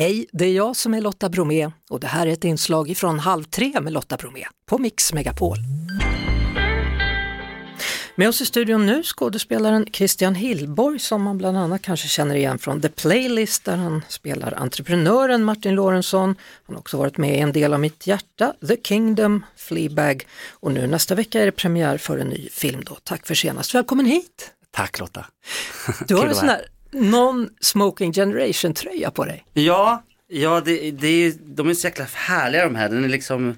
Hej, det är jag som är Lotta Bromé och det här är ett inslag från Halv tre med Lotta Bromé på Mix Megapol. Med oss i studion nu skådespelaren Christian Hillborg som man bland annat kanske känner igen från The Playlist där han spelar entreprenören Martin Lorentzon. Han har också varit med i En del av mitt hjärta, The Kingdom, Fleabag och nu nästa vecka är det premiär för en ny film då. Tack för senast, välkommen hit! Tack Lotta! Du har en sån här non-smoking generation tröja på dig. Ja, ja det, det är, de är så jäkla härliga de här. Den är liksom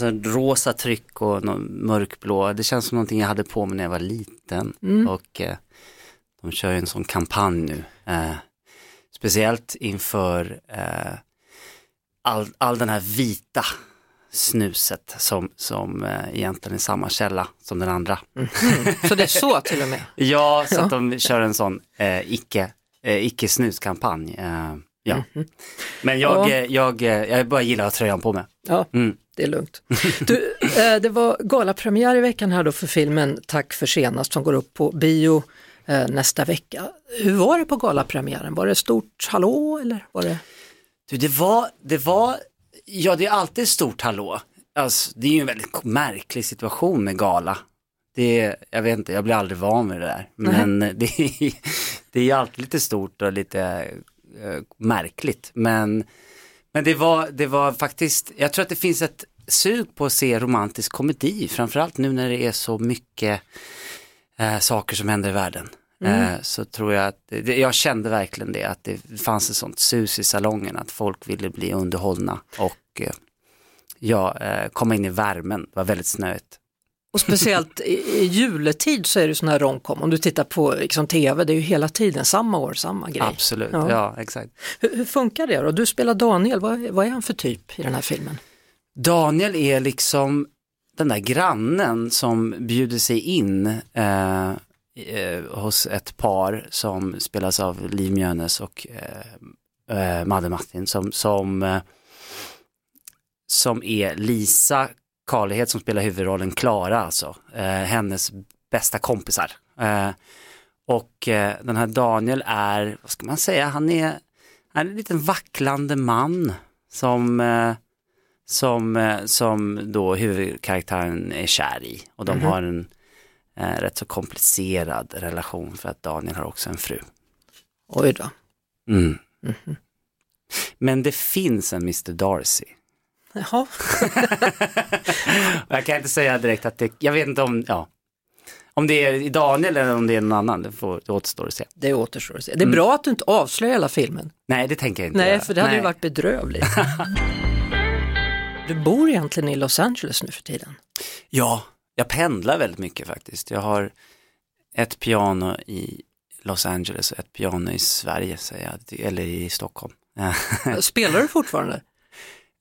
en rosa tryck och någon mörkblå. Det känns som någonting jag hade på mig när jag var liten. Mm. Och eh, de kör ju en sån kampanj nu. Eh, speciellt inför eh, all, all den här vita snuset som, som eh, egentligen är samma källa som den andra. Mm. Så det är så till och med? Ja, så att de kör en sån eh, icke, eh, icke snuskampanj. Eh, ja. Mhm. Men jag, Ja. eh, jag, eh, jag bara gillar att ha tröjan på mig. Ja, Mm. det är lugnt. Du, eh, det var galapremiär i veckan här då för filmen Tack för senast som går upp på bio nästa vecka. Hur var det på galapremiären? Var det stort hallå eller var det? Du, det var, det var, ja det är alltid stort hallå. Alltså, det är ju en väldigt märklig situation med gala. Det är, jag vet inte, jag blir aldrig van med det där. Men det, är, det är alltid lite stort och lite eh, märkligt. Men, men det, var, det var faktiskt, jag tror att det finns ett sug på att se romantisk komedi, framförallt nu när det är så mycket eh, saker som händer i världen. Eh, så tror jag att, jag kände verkligen det, att det fanns ett sånt sus i salongen, att folk ville bli underhållna och eh, ja, eh, komma in i värmen, det var väldigt snöigt. Och speciellt i, i juletid så är det sån här romcom. Om du tittar på liksom, tv, det är ju hela tiden samma år, samma grej. Absolut, Ja. ja. exakt. Hur, hur funkar det då? Du spelar Daniel, vad, vad är han för typ i den här filmen? Daniel är liksom den där grannen som bjuder sig in eh, eh, hos ett par som spelas av Liv Mjönes och eh, eh, Madde Martin som, som, eh, som är Lisa Karlighet som spelar huvudrollen Klara alltså, eh, hennes bästa kompisar. Och den här Daniel är, vad ska man säga, han är, han är en liten vacklande man som som, som då huvudkaraktären är kär i. Och de Mhm. har en eh, rätt så komplicerad relation för att Daniel har också en fru. Oj då. Mm. Mhm. Men det finns en Mr Darcy. Jaha, jag kan inte säga direkt att det, jag vet inte om, ja, om det är Daniel eller om det är någon annan, det, får, det återstår att se. det återstår att se. Det är bra att du inte avslöjar hela filmen. Nej, det tänker jag inte Nej, göra. för det hade ju Nej. varit bedrövligt. du bor egentligen i Los Angeles nu för tiden. Ja, jag pendlar väldigt mycket faktiskt. Jag har ett piano i Los Angeles och ett piano i Sverige, säger jag, eller i Stockholm. Spelar du fortfarande?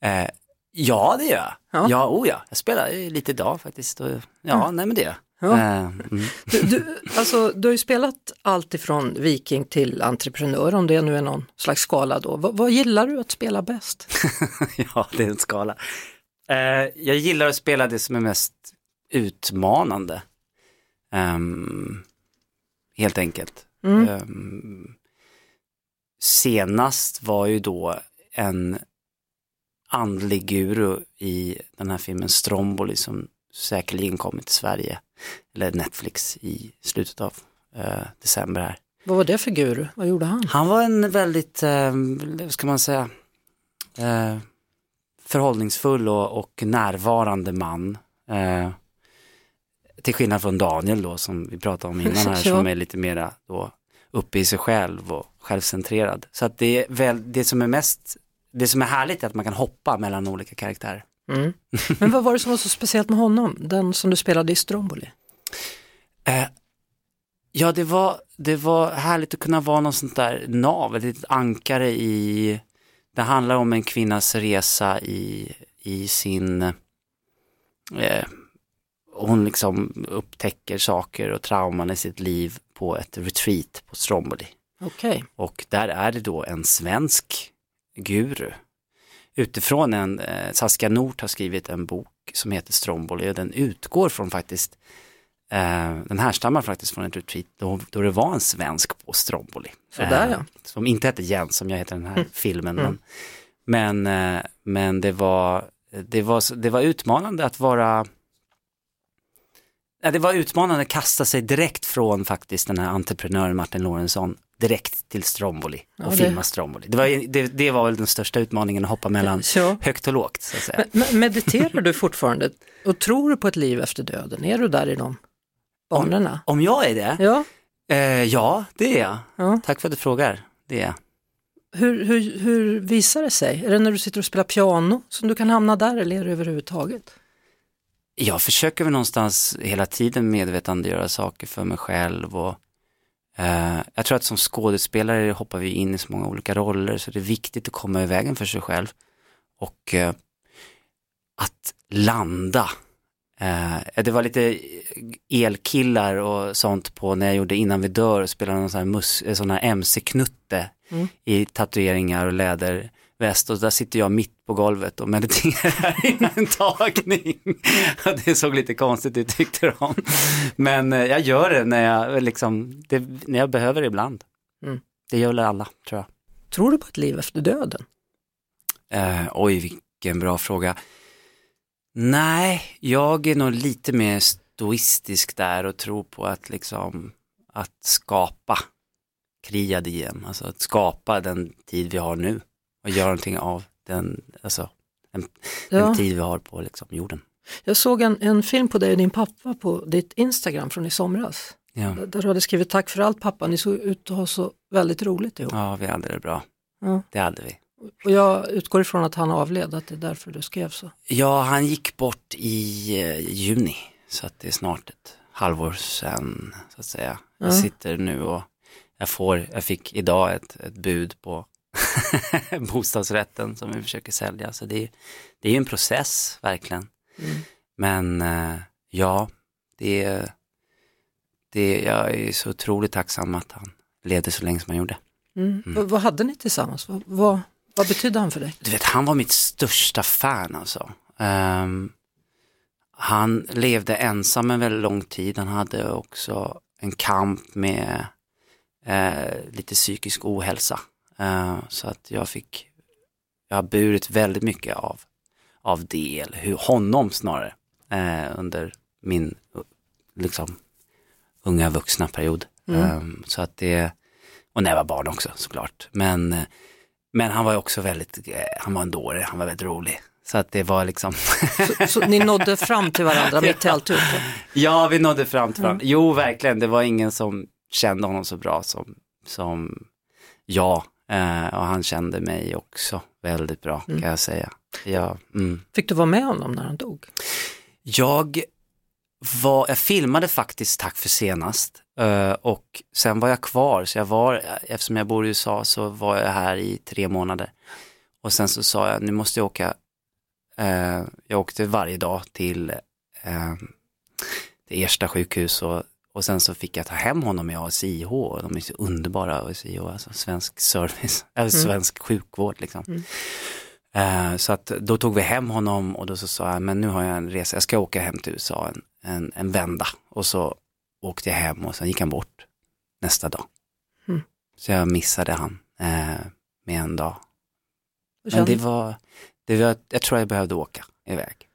Eh, ja, det gör jag. Ja. Ja, oh ja. Jag spelar lite idag faktiskt. Och, ja, nej men det gör jag. Ja. Eh, mm. Du, du, alltså, du har ju spelat allt ifrån viking till entreprenör, om det nu är någon slags skala då. Vad, vad gillar du att spela bäst? ja, det är en skala. Eh, jag gillar att spela det som är mest utmanande. Ehm, helt enkelt. Mm. Ehm, senast var ju då en andlig guru i den här filmen Stromboli som säkerligen kommer till Sverige, eller Netflix i slutet av eh, december här. Vad var det för guru? Vad gjorde han? Han var en väldigt, eh, vad ska man säga, eh, förhållningsfull och, och närvarande man. Eh, till skillnad från Daniel då som vi pratade om innan här som är lite mera då uppe i sig själv och självcentrerad. Så att det är väl det som är mest, det som är härligt är att man kan hoppa mellan olika karaktärer. Mm. Men vad var det som var så speciellt med honom, den som du spelade i Stromboli? Eh, ja, det var, det var härligt att kunna vara någon sånt där nav, ett litet ankare i, det handlar om en kvinnas resa i, i sin, eh, hon liksom upptäcker saker och trauman i sitt liv på ett retreat på Stromboli. Okej, Och där är det då en svensk guru. Utifrån en, eh, Saskia Nort har skrivit en bok som heter Stromboli och den utgår från faktiskt Eh, den härstammar faktiskt från ett retreat då, då det var en svensk på Stromboli. Sådär, ja. Som inte hette Jens som jag heter den här filmen. Men, men, eh, men det, var, det, var, det var utmanande att vara Ja, det var utmanande att kasta sig direkt från faktiskt den här entreprenören Martin Lorentzon direkt till Stromboli och det- filma Stromboli. Det var, det, det var väl den största utmaningen att hoppa mellan Ja. högt och lågt. Så att säga. Men, mediterar du fortfarande och tror du på ett liv efter döden? Är du där i de banorna? Om jag är det? Ja, Eh, ja, det är jag. ja. Tack för att du frågar. Det är jag. Hur, hur, hur visar det sig? Är det när du sitter och spelar piano som du kan hamna där eller är det överhuvudtaget? Jag försöker väl någonstans hela tiden medvetandegöra saker för mig själv och eh, jag tror att som skådespelare hoppar vi in i så många olika roller så det är viktigt att komma i vägen för sig själv och eh, att landa. Eh, det var lite elkillar och sånt på när jag gjorde Innan vi dör och spelade någon sån här, mus- eh, sån här MC-knutte Mm. i tatueringar och läderväst och där sitter jag mitt på golvet och mediterar i en tagning. det såg lite konstigt ut tyckte de. Men eh, jag gör det när jag, liksom, det, när jag behöver det ibland. Mm. Det gör väl alla tror jag. Tror du på ett liv efter döden? Eh, oj, vilken bra fråga. Nej, jag är nog lite mer stoistisk där och tror på att liksom att skapa kriad igen, alltså att skapa den tid vi har nu och göra någonting av den, alltså den, Ja. den tid vi har på liksom jorden. Jag såg en, en film på dig och din pappa på ditt Instagram från i somras. Ja, Där du hade skrivit tack för allt pappa, ni såg ut att ha så väldigt roligt ihop. ja vi hade det bra. Ja. Det hade vi. Och jag utgår ifrån att han avled, att det är därför du skrev så. Ja, han gick bort i eh, juni, så att det är snart ett halvår sedan, så att säga. Jag Ja. sitter nu och jag får, jag fick idag ett, ett bud på bostadsrätten som vi försöker sälja, så det är, det är en process, verkligen. Mm. Men eh, ja, det, är- det, jag är så otroligt tacksam att han levde så länge som han gjorde. Mm. V- Vad hade ni tillsammans? Vad, vad, vad betydde han för dig? Du vet, han var mitt största fan alltså. Ehm, han levde ensam en väldigt lång tid. Han hade också en kamp med eh, lite psykisk ohälsa. Eh, så att jag fick, jag har burit väldigt mycket av, av det, eller hur, honom snarare, eh, under min eh, liksom, unga vuxna period. Mm. Ehm, så att det, och när jag var barn också såklart. Men eh, men han var också väldigt, eh, han var en dåre, han var väldigt rolig. Så att det var liksom, Så, så ni nådde fram till varandra mitt i alltihop? ja vi nådde fram till varandra. Jo verkligen, det var ingen som kände honom så bra som, som jag. Eh, och han kände mig också väldigt bra kan jag säga. Ja, mm. Fick du vara med honom när han dog? Jag var, jag filmade faktiskt Tack för senast eh, och sen var jag kvar så jag var, eftersom jag bor i USA så var jag här i tre månader. Och sen så sa jag, nu måste jag åka, eh, jag åkte varje dag till eh, det Ersta sjukhus och, och sen så fick jag ta hem honom i ASIH och de är så underbara ASIH, alltså svensk service, eller svensk sjukvård liksom. Eh, så att då tog vi hem honom och då så sa jag, men nu har jag en resa, jag ska åka hem till USA en, en, en vända. Och så åkte jag hem och sen gick han bort nästa dag. Mm. Så jag missade han eh, med en dag. Men det var, det var, jag tror jag behövde åka iväg.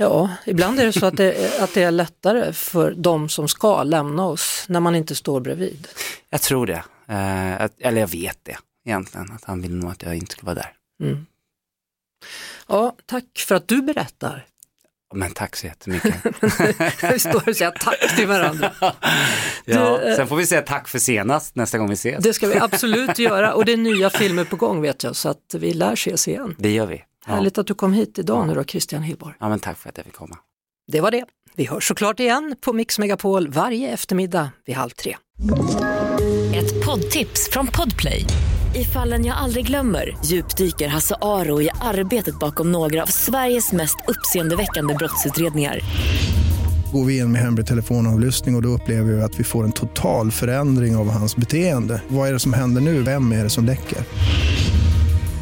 Ja, ibland är det så att det, är- att det är lättare för de som ska lämna oss när man inte står bredvid. Jag tror det, eh, att, eller jag vet det egentligen, att han vill nog att jag inte ska vara där. Mm. Ja, tack för att du berättar. Men tack så jättemycket. Vi står och säger tack till varandra. ja, Du, eh, sen får vi säga tack för senast nästa gång vi ses. Det ska vi absolut göra och det är nya filmer på gång vet jag så att vi lär ses igen. Det gör vi. Ja. Härligt att du kom hit idag nu då Christian Hillborg. ja, men tack för att jag fick komma. Det var det. Vi hörs såklart igen på Mix Megapol varje eftermiddag vid halv tre. Ett poddtips från Podplay. I fallen jag aldrig glömmer djupdyker Hasse Aro i arbetet bakom några av Sveriges mest uppseendeväckande brottsutredningar. Går vi in med hemlig telefonavlyssning och, och då upplever vi att vi får en total förändring av hans beteende. Vad är det som händer nu? Vem är det som läcker?